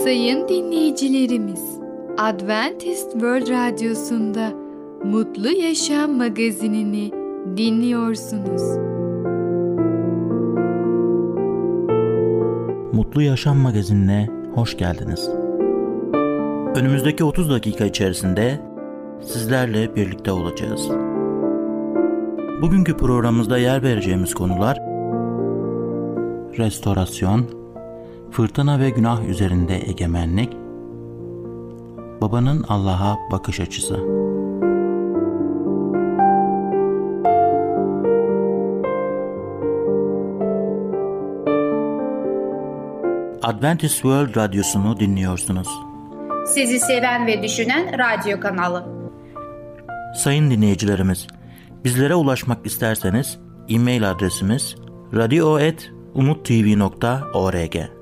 Sayın dinleyicilerimiz, Adventist World Radyosu'nda Mutlu Yaşam magazinini dinliyorsunuz. Mutlu Yaşam magazinine hoş geldiniz. Önümüzdeki 30 dakika içerisinde sizlerle birlikte olacağız. Bugünkü programımızda yer vereceğimiz konular restorasyon, fırtına ve günah üzerinde egemenlik, babanın Allah'a bakış açısı. Adventist World Radyosu'nu dinliyorsunuz. Sizi seven ve düşünen radyo kanalı. Sayın dinleyicilerimiz, bizlere ulaşmak isterseniz e-mail adresimiz radio.umutv.org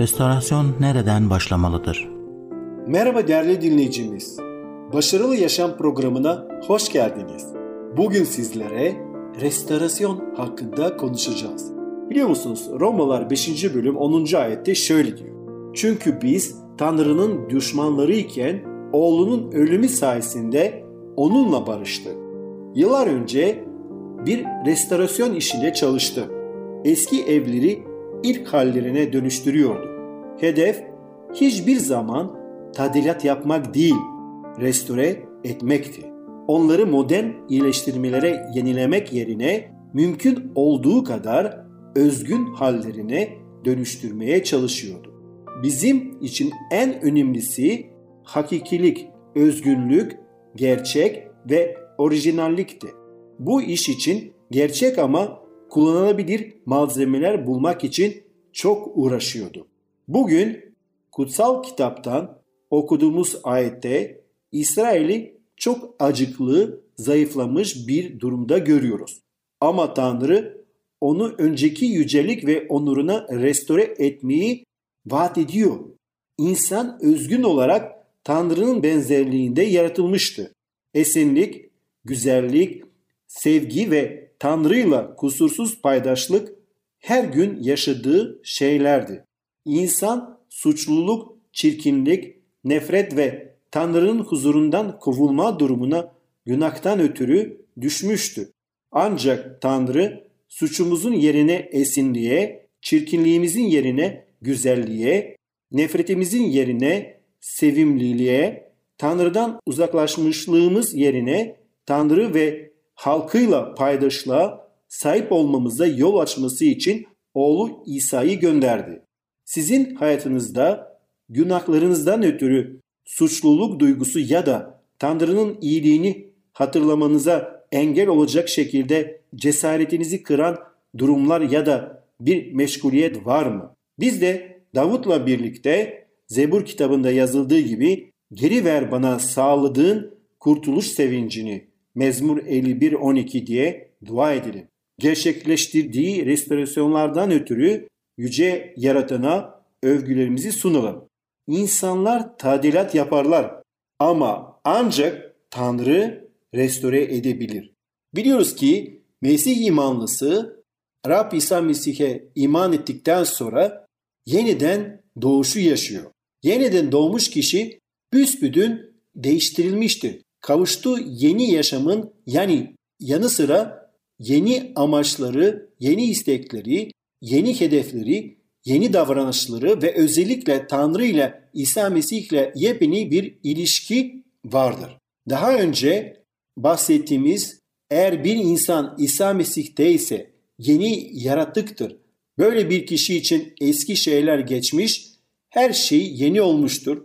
Restorasyon nereden başlamalıdır? Merhaba değerli dinleyicimiz. Başarılı Yaşam programına hoş geldiniz. Bugün sizlere restorasyon hakkında konuşacağız. Biliyor musunuz Romalar 5. bölüm 10. ayette şöyle diyor. Çünkü biz Tanrı'nın düşmanları iken oğlunun ölümü sayesinde onunla barıştık. Yıllar önce bir restorasyon işinde çalıştı. Eski evleri ilk hallerine dönüştürüyordu. Hedef hiçbir zaman tadilat yapmak değil, restore etmekti. Onları modern iyileştirmelere yenilemek yerine mümkün olduğu kadar özgün hallerine dönüştürmeye çalışıyordu. Bizim için en önemlisi hakikilik, özgünlük, gerçek ve orijinallikti. Bu iş için gerçek ama kullanılabilir malzemeler bulmak için çok uğraşıyordu. Bugün kutsal kitaptan okuduğumuz ayette İsrail'i çok acıklı, zayıflamış bir durumda görüyoruz. Ama Tanrı onu önceki yücelik ve onuruna restore etmeyi vaat ediyor. İnsan özgün olarak Tanrı'nın benzerliğinde yaratılmıştı. Esenlik, güzellik, sevgi ve Tanrı'yla kusursuz paydaşlık her gün yaşadığı şeylerdi. İnsan suçluluk, çirkinlik, nefret ve Tanrı'nın huzurundan kovulma durumuna günahtan ötürü düşmüştü. Ancak Tanrı suçumuzun yerine esinliğe, çirkinliğimizin yerine güzelliğe, nefretimizin yerine sevimliliğe, Tanrı'dan uzaklaşmışlığımız yerine Tanrı ve halkıyla paydaşlığa sahip olmamıza yol açması için oğlu İsa'yı gönderdi. Sizin hayatınızda günahlarınızdan ötürü suçluluk duygusu ya da Tanrı'nın iyiliğini hatırlamanıza engel olacak şekilde cesaretinizi kıran durumlar ya da bir meşguliyet var mı? Biz de Davut'la birlikte Zebur kitabında yazıldığı gibi geri ver bana sağladığın kurtuluş sevincini Mezmur 51-12 diye dua edelim. Gerçekleştirdiği restorasyonlardan ötürü yüce yaratana övgülerimizi sunalım. İnsanlar tadilat yaparlar ama ancak Tanrı restore edebilir. Biliyoruz ki Mesih imanlısı Rab İsa Mesih'e iman ettikten sonra yeniden doğuşu yaşıyor. Yeniden doğmuş kişi büsbüdün değiştirilmiştir. Kavuştuğu yeni yaşamın yani yanı sıra yeni amaçları, yeni istekleri, yeni hedefleri, yeni davranışları ve özellikle Tanrı ile İsa Mesih ile yepyeni bir ilişki vardır. Daha önce bahsettiğimiz eğer bir insan İsa Mesih'te ise yeni yaratıktır. Böyle bir kişi için eski şeyler geçmiş, her şey yeni olmuştur.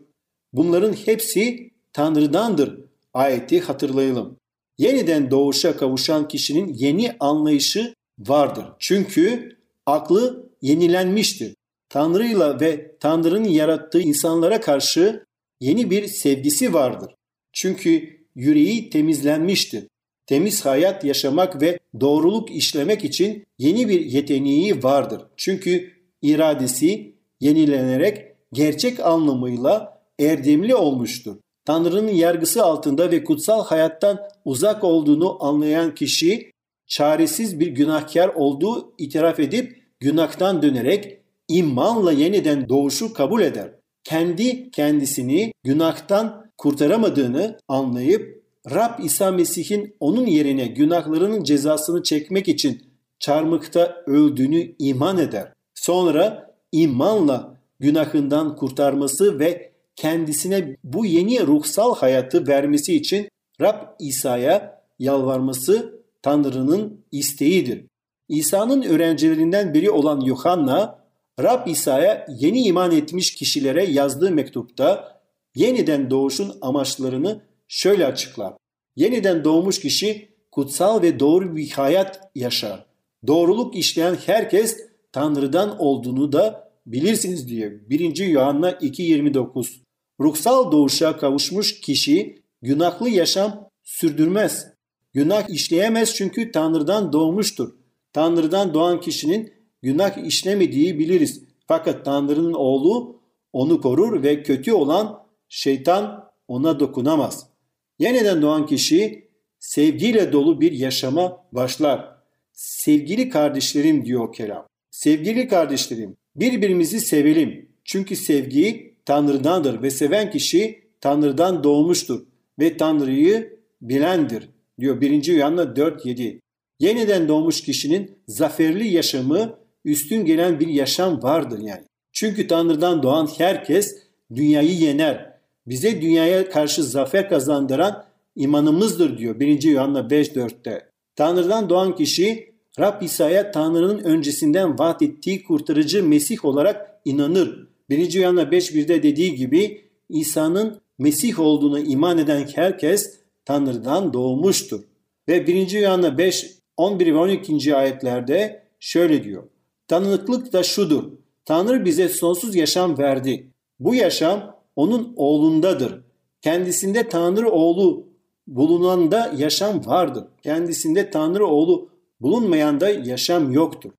Bunların hepsi Tanrı'dandır. Ayeti hatırlayalım. Yeniden doğuşa kavuşan kişinin yeni anlayışı vardır. Çünkü aklı yenilenmiştir. Tanrı'yla ve Tanrı'nın yarattığı insanlara karşı yeni bir sevgisi vardır. Çünkü yüreği temizlenmiştir. Temiz hayat yaşamak ve doğruluk işlemek için yeni bir yeteneği vardır. Çünkü iradesi yenilenerek gerçek anlamıyla erdemli olmuştur. Tanrı'nın yargısı altında ve kutsal hayattan uzak olduğunu anlayan kişi çaresiz bir günahkar olduğu itiraf edip günahtan dönerek imanla yeniden doğuşu kabul eder. Kendi kendisini günahtan kurtaramadığını anlayıp Rab İsa Mesih'in onun yerine günahlarının cezasını çekmek için çarmıkta öldüğünü iman eder. Sonra imanla günahından kurtarması ve kendisine bu yeni ruhsal hayatı vermesi için Rab İsa'ya yalvarması Tanrı'nın isteğidir. İsa'nın öğrencilerinden biri olan Yuhanna, Rab İsa'ya yeni iman etmiş kişilere yazdığı mektupta yeniden doğuşun amaçlarını şöyle açıklar. Yeniden doğmuş kişi kutsal ve doğru bir hayat yaşar. Doğruluk işleyen herkes Tanrı'dan olduğunu da bilirsiniz diye 1. Yuhanna 2.29. Ruhsal doğuşa kavuşmuş kişi günahlı yaşam sürdürmez. Günah işleyemez çünkü Tanrı'dan doğmuştur. Tanrı'dan doğan kişinin günah işlemediği biliriz. Fakat Tanrı'nın oğlu onu korur ve kötü olan şeytan ona dokunamaz. Yeniden doğan kişi sevgiyle dolu bir yaşama başlar. Sevgili kardeşlerim diyor kelam. Sevgili kardeşlerim birbirimizi sevelim. Çünkü sevgi Tanrı'dandır ve seven kişi Tanrı'dan doğmuştur ve Tanrı'yı bilendir diyor 1. Yuhanna 4.7. Yeniden doğmuş kişinin zaferli yaşamı üstün gelen bir yaşam vardır yani. Çünkü Tanrı'dan doğan herkes dünyayı yener. Bize dünyaya karşı zafer kazandıran imanımızdır diyor 1. Yuhanna 5.4'te. Tanrı'dan doğan kişi Rab İsa'ya Tanrı'nın öncesinden vaat ettiği kurtarıcı Mesih olarak inanır. 1. Yuhanna 5.1'de dediği gibi İsa'nın Mesih olduğuna iman eden herkes Tanrı'dan doğmuştur. Ve 1. Yuhanna 5, 11 ve 12. ayetlerde şöyle diyor. Tanıklık da şudur. Tanrı bize sonsuz yaşam verdi. Bu yaşam onun oğlundadır. Kendisinde Tanrı oğlu bulunanda yaşam vardır. Kendisinde Tanrı oğlu bulunmayanda yaşam yoktur.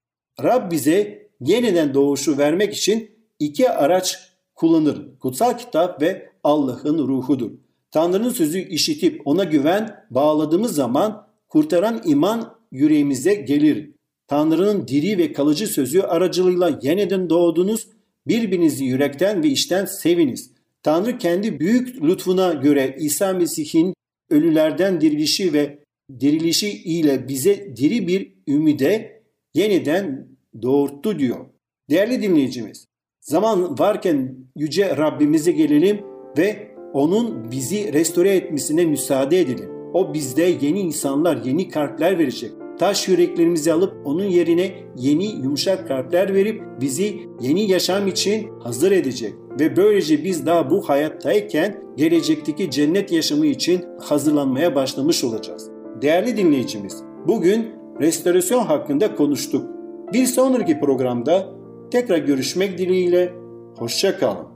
Rab bize yeniden doğuşu vermek için iki araç kullanır. Kutsal kitap ve Allah'ın ruhudur. Tanrı'nın sözü işitip ona güven bağladığımız zaman kurtaran iman yüreğimize gelir. Tanrı'nın diri ve kalıcı sözü aracılığıyla yeniden doğdunuz, birbirinizi yürekten ve içten seviniz. Tanrı kendi büyük lütfuna göre İsa Mesih'in ölülerden dirilişi ve dirilişi ile bize diri bir ümide yeniden doğurttu diyor. Değerli dinleyicimiz, zaman varken yüce Rabbimize gelelim ve onun bizi restore etmesine müsaade edelim. O bizde yeni insanlar, yeni kalpler verecek. Taş yüreklerimizi alıp onun yerine yeni yumuşak kalpler verip bizi yeni yaşam için hazır edecek. Ve böylece biz daha bu hayattayken gelecekteki cennet yaşamı için hazırlanmaya başlamış olacağız. Değerli dinleyicimiz, bugün restorasyon hakkında konuştuk. Bir sonraki programda tekrar görüşmek dileğiyle, hoşça kalın.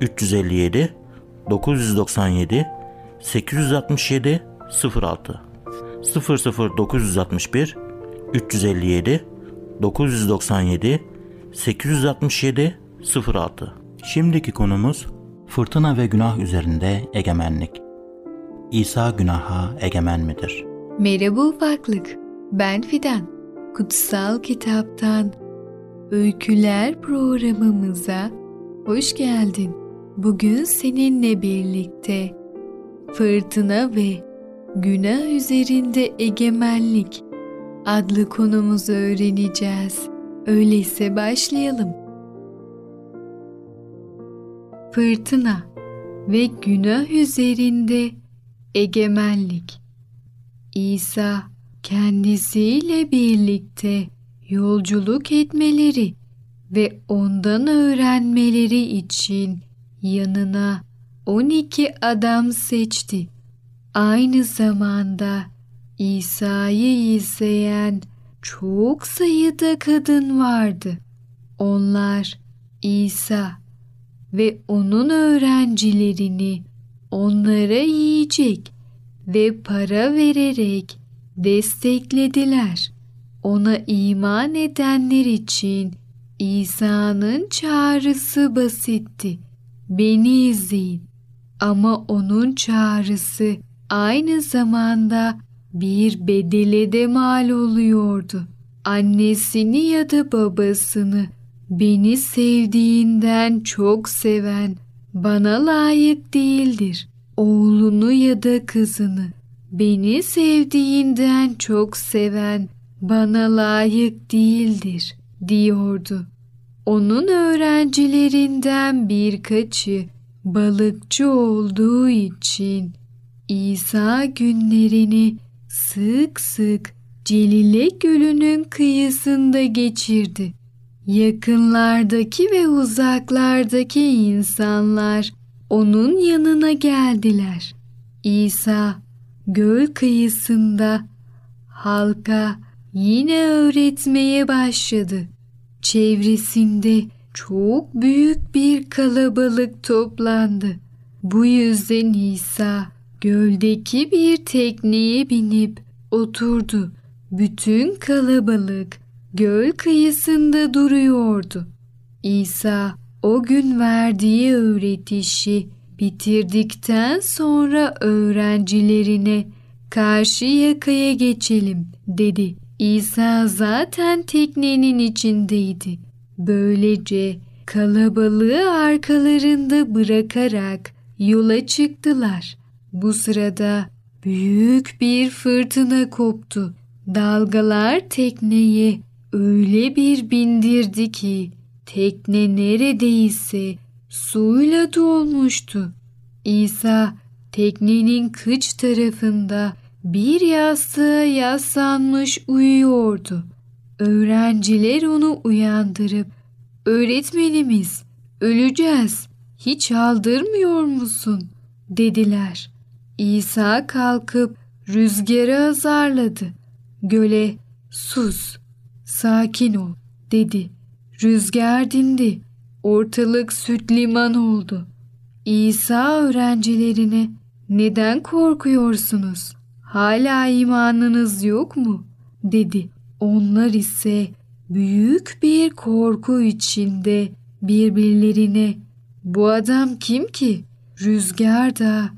357 997 867 06 00961 357 997 867 06 Şimdiki konumuz fırtına ve günah üzerinde egemenlik. İsa günaha egemen midir? Merhaba ufaklık. Ben Fidan. Kutsal Kitaptan Öyküler programımıza hoş geldin. Bugün seninle birlikte fırtına ve günah üzerinde egemenlik adlı konumuzu öğreneceğiz. Öyleyse başlayalım. fırtına ve günah üzerinde egemenlik. İsa kendisiyle birlikte yolculuk etmeleri ve ondan öğrenmeleri için yanına 12 adam seçti. Aynı zamanda İsa'yı izleyen çok sayıda kadın vardı. Onlar İsa ve onun öğrencilerini onlara yiyecek ve para vererek desteklediler. Ona iman edenler için İsa'nın çağrısı basitti. Beni izleyin. Ama onun çağrısı aynı zamanda bir bedele de mal oluyordu. Annesini ya da babasını beni sevdiğinden çok seven bana layık değildir. Oğlunu ya da kızını beni sevdiğinden çok seven bana layık değildir diyordu. Onun öğrencilerinden birkaçı balıkçı olduğu için İsa günlerini sık sık Celile Gölü'nün kıyısında geçirdi. Yakınlardaki ve uzaklardaki insanlar onun yanına geldiler. İsa göl kıyısında halka yine öğretmeye başladı. Çevresinde çok büyük bir kalabalık toplandı. Bu yüzden İsa göldeki bir tekneye binip oturdu. Bütün kalabalık göl kıyısında duruyordu. İsa o gün verdiği öğretişi bitirdikten sonra öğrencilerine karşı yakaya geçelim dedi. İsa zaten teknenin içindeydi. Böylece kalabalığı arkalarında bırakarak yola çıktılar. Bu sırada büyük bir fırtına koptu. Dalgalar tekneyi öyle bir bindirdi ki tekne neredeyse suyla dolmuştu. İsa teknenin kıç tarafında bir yastığa yaslanmış uyuyordu. Öğrenciler onu uyandırıp "Öğretmenimiz, öleceğiz. Hiç aldırmıyor musun?" dediler. İsa kalkıp rüzgarı azarladı. Göle "Sus, sakin ol." dedi. Rüzgar dindi. Ortalık süt liman oldu. İsa öğrencilerine "Neden korkuyorsunuz? Hala imanınız yok mu?" dedi. Onlar ise büyük bir korku içinde birbirlerine "Bu adam kim ki? Rüzgar da,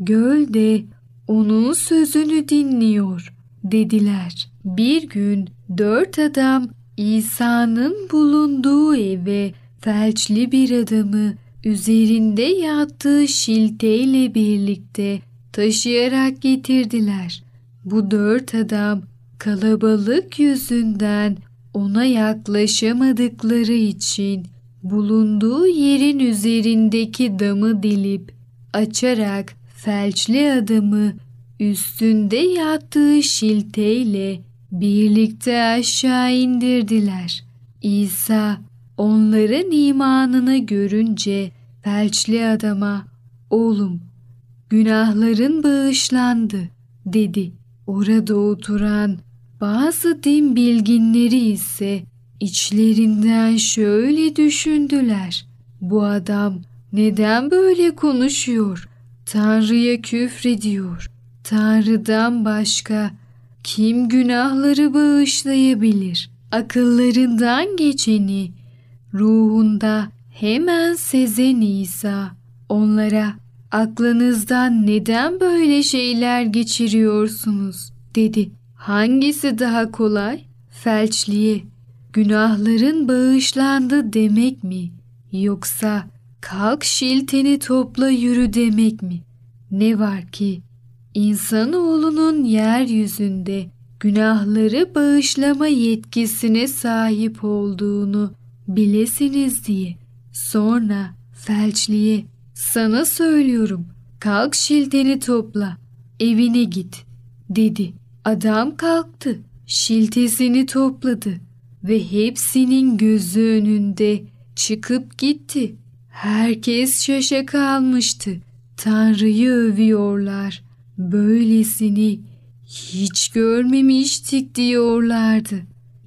göl de onun sözünü dinliyor." dediler. Bir gün dört adam İsa'nın bulunduğu eve felçli bir adamı üzerinde yattığı şilteyle birlikte taşıyarak getirdiler. Bu dört adam kalabalık yüzünden ona yaklaşamadıkları için bulunduğu yerin üzerindeki damı dilip açarak felçli adamı üstünde yattığı şilteyle birlikte aşağı indirdiler. İsa onların imanını görünce felçli adama oğlum günahların bağışlandı dedi. Orada oturan bazı din bilginleri ise içlerinden şöyle düşündüler. Bu adam neden böyle konuşuyor? Tanrı'ya küfrediyor. Tanrı'dan başka kim günahları bağışlayabilir? Akıllarından geçeni ruhunda hemen sezen İsa onlara aklınızdan neden böyle şeyler geçiriyorsunuz dedi. Hangisi daha kolay? Felçliye günahların bağışlandı demek mi? Yoksa kalk şilteni topla yürü demek mi? Ne var ki insanoğlunun yeryüzünde günahları bağışlama yetkisine sahip olduğunu bilesiniz diye. Sonra felçliye sana söylüyorum kalk şilteni topla evine git dedi. Adam kalktı şiltesini topladı ve hepsinin gözü önünde çıkıp gitti. Herkes şaşa kalmıştı. Tanrı'yı övüyorlar. Böylesini hiç görmemiştik diyorlardı.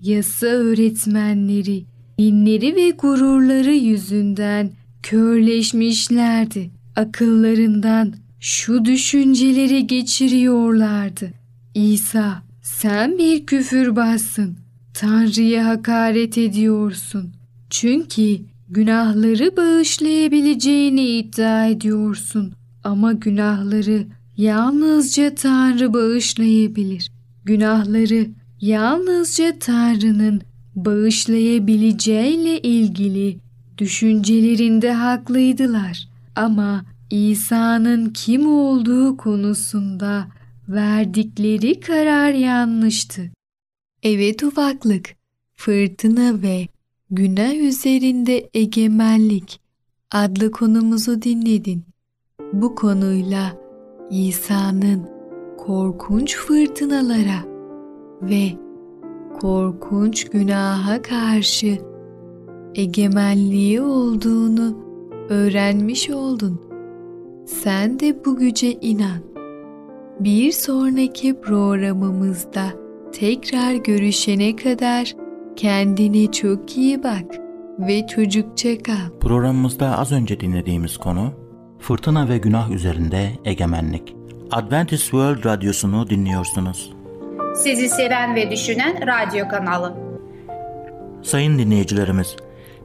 Yasa öğretmenleri, dinleri ve gururları yüzünden körleşmişlerdi. Akıllarından şu düşünceleri geçiriyorlardı. İsa, sen bir küfürbazsın. Tanrı'ya hakaret ediyorsun. Çünkü günahları bağışlayabileceğini iddia ediyorsun. Ama günahları yalnızca Tanrı bağışlayabilir. Günahları yalnızca Tanrı'nın bağışlayabileceğiyle ilgili düşüncelerinde haklıydılar. Ama İsa'nın kim olduğu konusunda verdikleri karar yanlıştı. Evet ufaklık, fırtına ve günah üzerinde egemenlik adlı konumuzu dinledin. Bu konuyla İsa'nın korkunç fırtınalara ve korkunç günaha karşı egemenliği olduğunu öğrenmiş oldun. Sen de bu güce inan. Bir sonraki programımızda tekrar görüşene kadar kendine çok iyi bak ve çocukça kal. Programımızda az önce dinlediğimiz konu Fırtına ve Günah üzerinde egemenlik. Adventist World Radyosu'nu dinliyorsunuz. Sizi seven ve düşünen radyo kanalı. Sayın dinleyicilerimiz,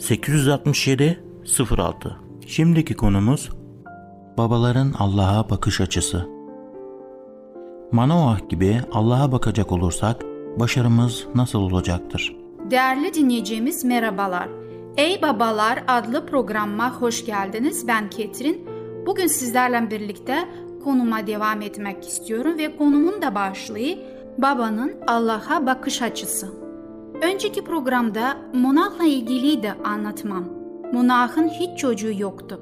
867 06 Şimdiki konumuz babaların Allah'a bakış açısı. Manoah gibi Allah'a bakacak olursak başarımız nasıl olacaktır? Değerli dinleyicimiz merhabalar. Ey Babalar adlı programıma hoş geldiniz. Ben Ketrin. Bugün sizlerle birlikte konuma devam etmek istiyorum ve konumun da başlığı babanın Allah'a bakış açısı. Önceki programda Monah'la ilgili de anlatmam. Monah'ın hiç çocuğu yoktu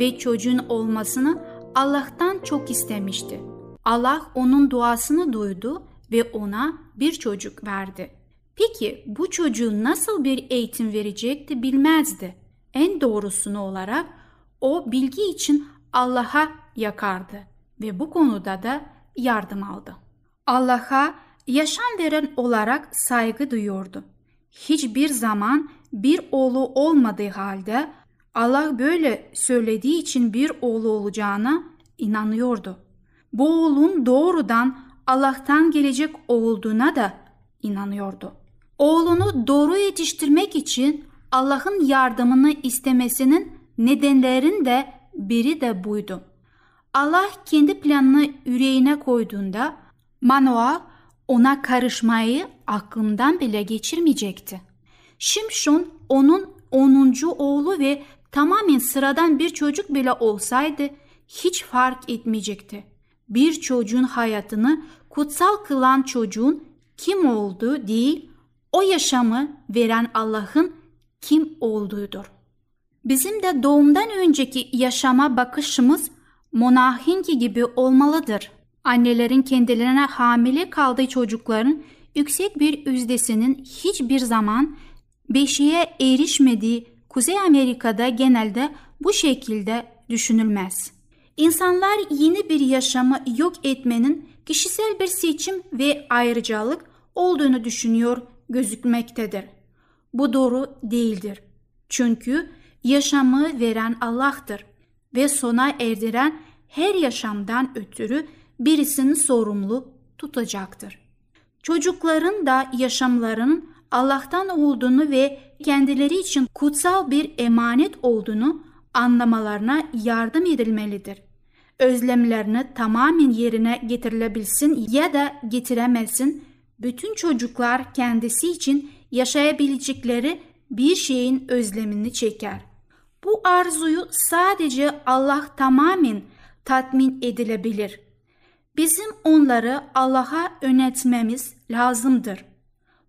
ve çocuğun olmasını Allah'tan çok istemişti. Allah onun duasını duydu ve ona bir çocuk verdi. Peki bu çocuğun nasıl bir eğitim verecekti bilmezdi. En doğrusunu olarak o bilgi için Allah'a yakardı ve bu konuda da yardım aldı. Allah'a yaşam veren olarak saygı duyuyordu. Hiçbir zaman bir oğlu olmadığı halde Allah böyle söylediği için bir oğlu olacağına inanıyordu. Bu oğlun doğrudan Allah'tan gelecek olduğuna da inanıyordu. Oğlunu doğru yetiştirmek için Allah'ın yardımını istemesinin nedenlerin biri de buydu. Allah kendi planını yüreğine koyduğunda Manoah ona karışmayı aklından bile geçirmeyecekti. Şimşon onun 10. oğlu ve tamamen sıradan bir çocuk bile olsaydı hiç fark etmeyecekti. Bir çocuğun hayatını kutsal kılan çocuğun kim olduğu değil, o yaşamı veren Allah'ın kim olduğudur. Bizim de doğumdan önceki yaşama bakışımız Monahinki gibi olmalıdır. Annelerin kendilerine hamile kaldığı çocukların yüksek bir yüzdesinin hiçbir zaman beşiğe erişmediği Kuzey Amerika'da genelde bu şekilde düşünülmez. İnsanlar yeni bir yaşamı yok etmenin kişisel bir seçim ve ayrıcalık olduğunu düşünüyor gözükmektedir. Bu doğru değildir. Çünkü yaşamı veren Allah'tır ve sona erdiren her yaşamdan ötürü birisini sorumlu tutacaktır. Çocukların da yaşamlarının Allah'tan olduğunu ve kendileri için kutsal bir emanet olduğunu anlamalarına yardım edilmelidir. Özlemlerini tamamen yerine getirilebilsin ya da getiremesin, bütün çocuklar kendisi için yaşayabilecekleri bir şeyin özlemini çeker. Bu arzuyu sadece Allah tamamen tatmin edilebilir. Bizim onları Allah'a yönetmemiz lazımdır.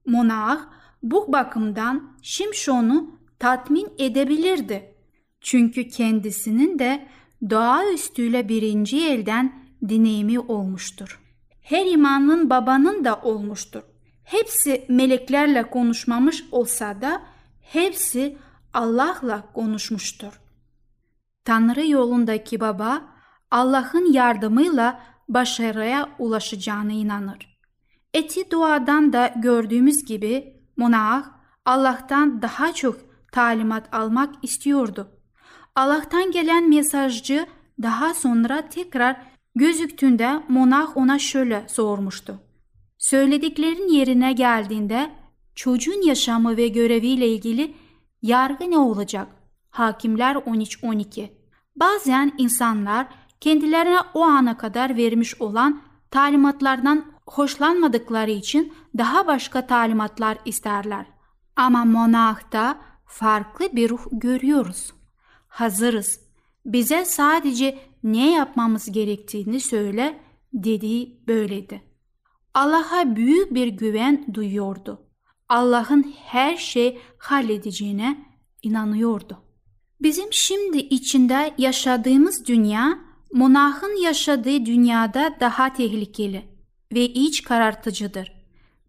Monah bu bakımdan Şimşon'u tatmin edebilirdi. Çünkü kendisinin de doğaüstüyle birinci elden deneyimi olmuştur. Her imanın babanın da olmuştur. Hepsi meleklerle konuşmamış olsa da hepsi Allah'la konuşmuştur. Tanrı yolundaki baba Allah'ın yardımıyla başarıya ulaşacağına inanır. Eti duadan da gördüğümüz gibi Monah Allah'tan daha çok talimat almak istiyordu. Allah'tan gelen mesajcı daha sonra tekrar gözüktüğünde Monah ona şöyle sormuştu. Söylediklerin yerine geldiğinde çocuğun yaşamı ve göreviyle ilgili yargı ne olacak? Hakimler 13-12 Bazen insanlar kendilerine o ana kadar vermiş olan talimatlardan hoşlanmadıkları için daha başka talimatlar isterler. Ama monahta farklı bir ruh görüyoruz. Hazırız. Bize sadece ne yapmamız gerektiğini söyle dediği böyleydi. Allah'a büyük bir güven duyuyordu. Allah'ın her şey halledeceğine inanıyordu. Bizim şimdi içinde yaşadığımız dünya, monahın yaşadığı dünyada daha tehlikeli ve iç karartıcıdır.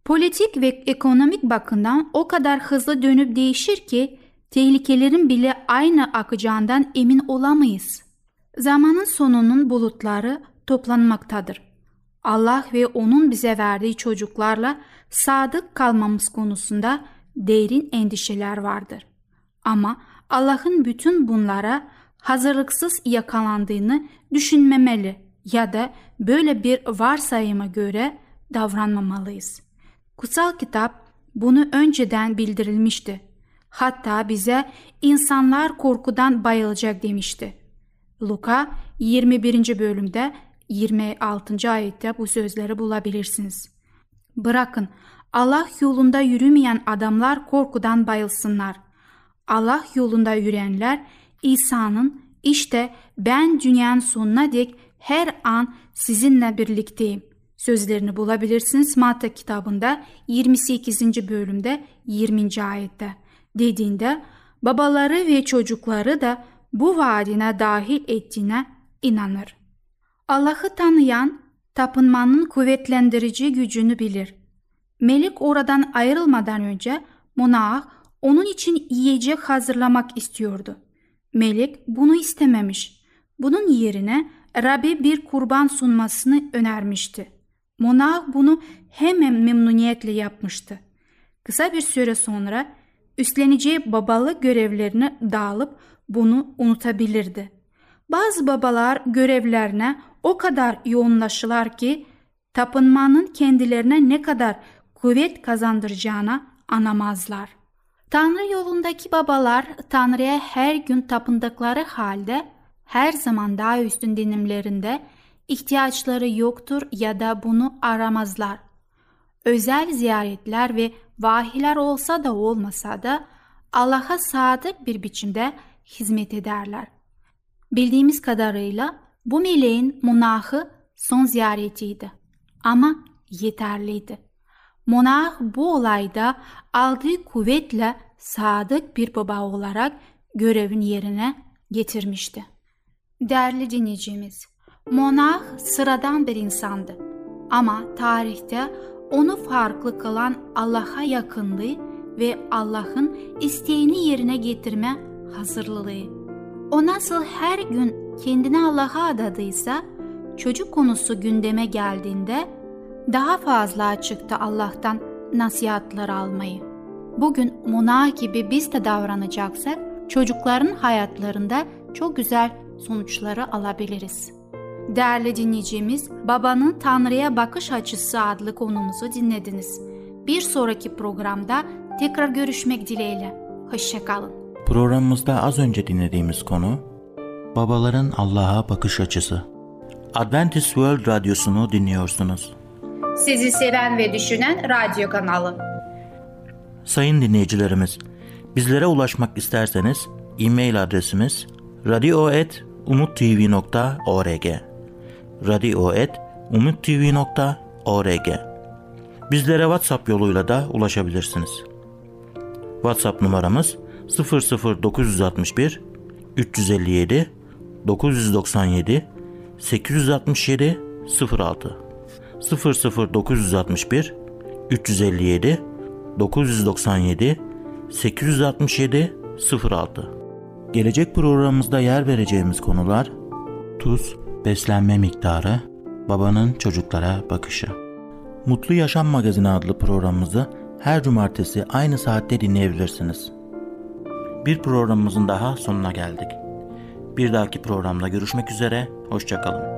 Politik ve ekonomik bakımdan o kadar hızlı dönüp değişir ki tehlikelerin bile aynı akacağından emin olamayız. Zamanın sonunun bulutları toplanmaktadır. Allah ve onun bize verdiği çocuklarla sadık kalmamız konusunda derin endişeler vardır. Ama Allah'ın bütün bunlara hazırlıksız yakalandığını düşünmemeli ya da böyle bir varsayıma göre davranmamalıyız. Kutsal kitap bunu önceden bildirilmişti. Hatta bize insanlar korkudan bayılacak demişti. Luka 21. bölümde 26. ayette bu sözleri bulabilirsiniz. Bırakın Allah yolunda yürümeyen adamlar korkudan bayılsınlar. Allah yolunda yürüyenler İsa'nın işte ben dünyanın sonuna dek her an sizinle birlikteyim sözlerini bulabilirsiniz Matta kitabında 28. bölümde 20. ayette dediğinde babaları ve çocukları da bu vaadine dahil ettiğine inanır. Allah'ı tanıyan tapınmanın kuvvetlendirici gücünü bilir. Melik oradan ayrılmadan önce Monah onun için yiyecek hazırlamak istiyordu. Melik bunu istememiş. Bunun yerine Rabbi bir kurban sunmasını önermişti. Monah bunu hemen memnuniyetle yapmıştı. Kısa bir süre sonra üstleneceği babalık görevlerini dağılıp bunu unutabilirdi. Bazı babalar görevlerine o kadar yoğunlaşırlar ki tapınmanın kendilerine ne kadar kuvvet kazandıracağına anlamazlar. Tanrı yolundaki babalar Tanrı'ya her gün tapındıkları halde her zaman daha üstün dinimlerinde ihtiyaçları yoktur ya da bunu aramazlar. Özel ziyaretler ve vahiler olsa da olmasa da Allah'a sadık bir biçimde hizmet ederler. Bildiğimiz kadarıyla bu meleğin monahı son ziyaretiydi ama yeterliydi. Monah bu olayda aldığı kuvvetle sadık bir baba olarak görevin yerine getirmişti. Değerli dinleyicimiz, Monah sıradan bir insandı ama tarihte onu farklı kılan Allah'a yakınlığı ve Allah'ın isteğini yerine getirme hazırlığı. O nasıl her gün kendini Allah'a adadıysa, çocuk konusu gündeme geldiğinde daha fazla açıktı Allah'tan nasihatler almayı. Bugün Monah gibi biz de davranacaksak, çocukların hayatlarında çok güzel sonuçları alabiliriz. Değerli dinleyicimiz, Babanın Tanrı'ya Bakış Açısı adlı konumuzu dinlediniz. Bir sonraki programda tekrar görüşmek dileğiyle. Hoşçakalın. Programımızda az önce dinlediğimiz konu babaların Allah'a bakış açısı. Adventist World Radyosu'nu dinliyorsunuz. Sizi seven ve düşünen radyo kanalı. Sayın dinleyicilerimiz, bizlere ulaşmak isterseniz e-mail adresimiz radio.umutv.org radio.umutv.org Bizlere WhatsApp yoluyla da ulaşabilirsiniz. WhatsApp numaramız 00961 357 997 867 06 00961 357 997 867 06 Gelecek programımızda yer vereceğimiz konular tuz, beslenme miktarı, babanın çocuklara bakışı. Mutlu Yaşam Magazini adlı programımızı her cumartesi aynı saatte dinleyebilirsiniz. Bir programımızın daha sonuna geldik. Bir dahaki programda görüşmek üzere, hoşçakalın.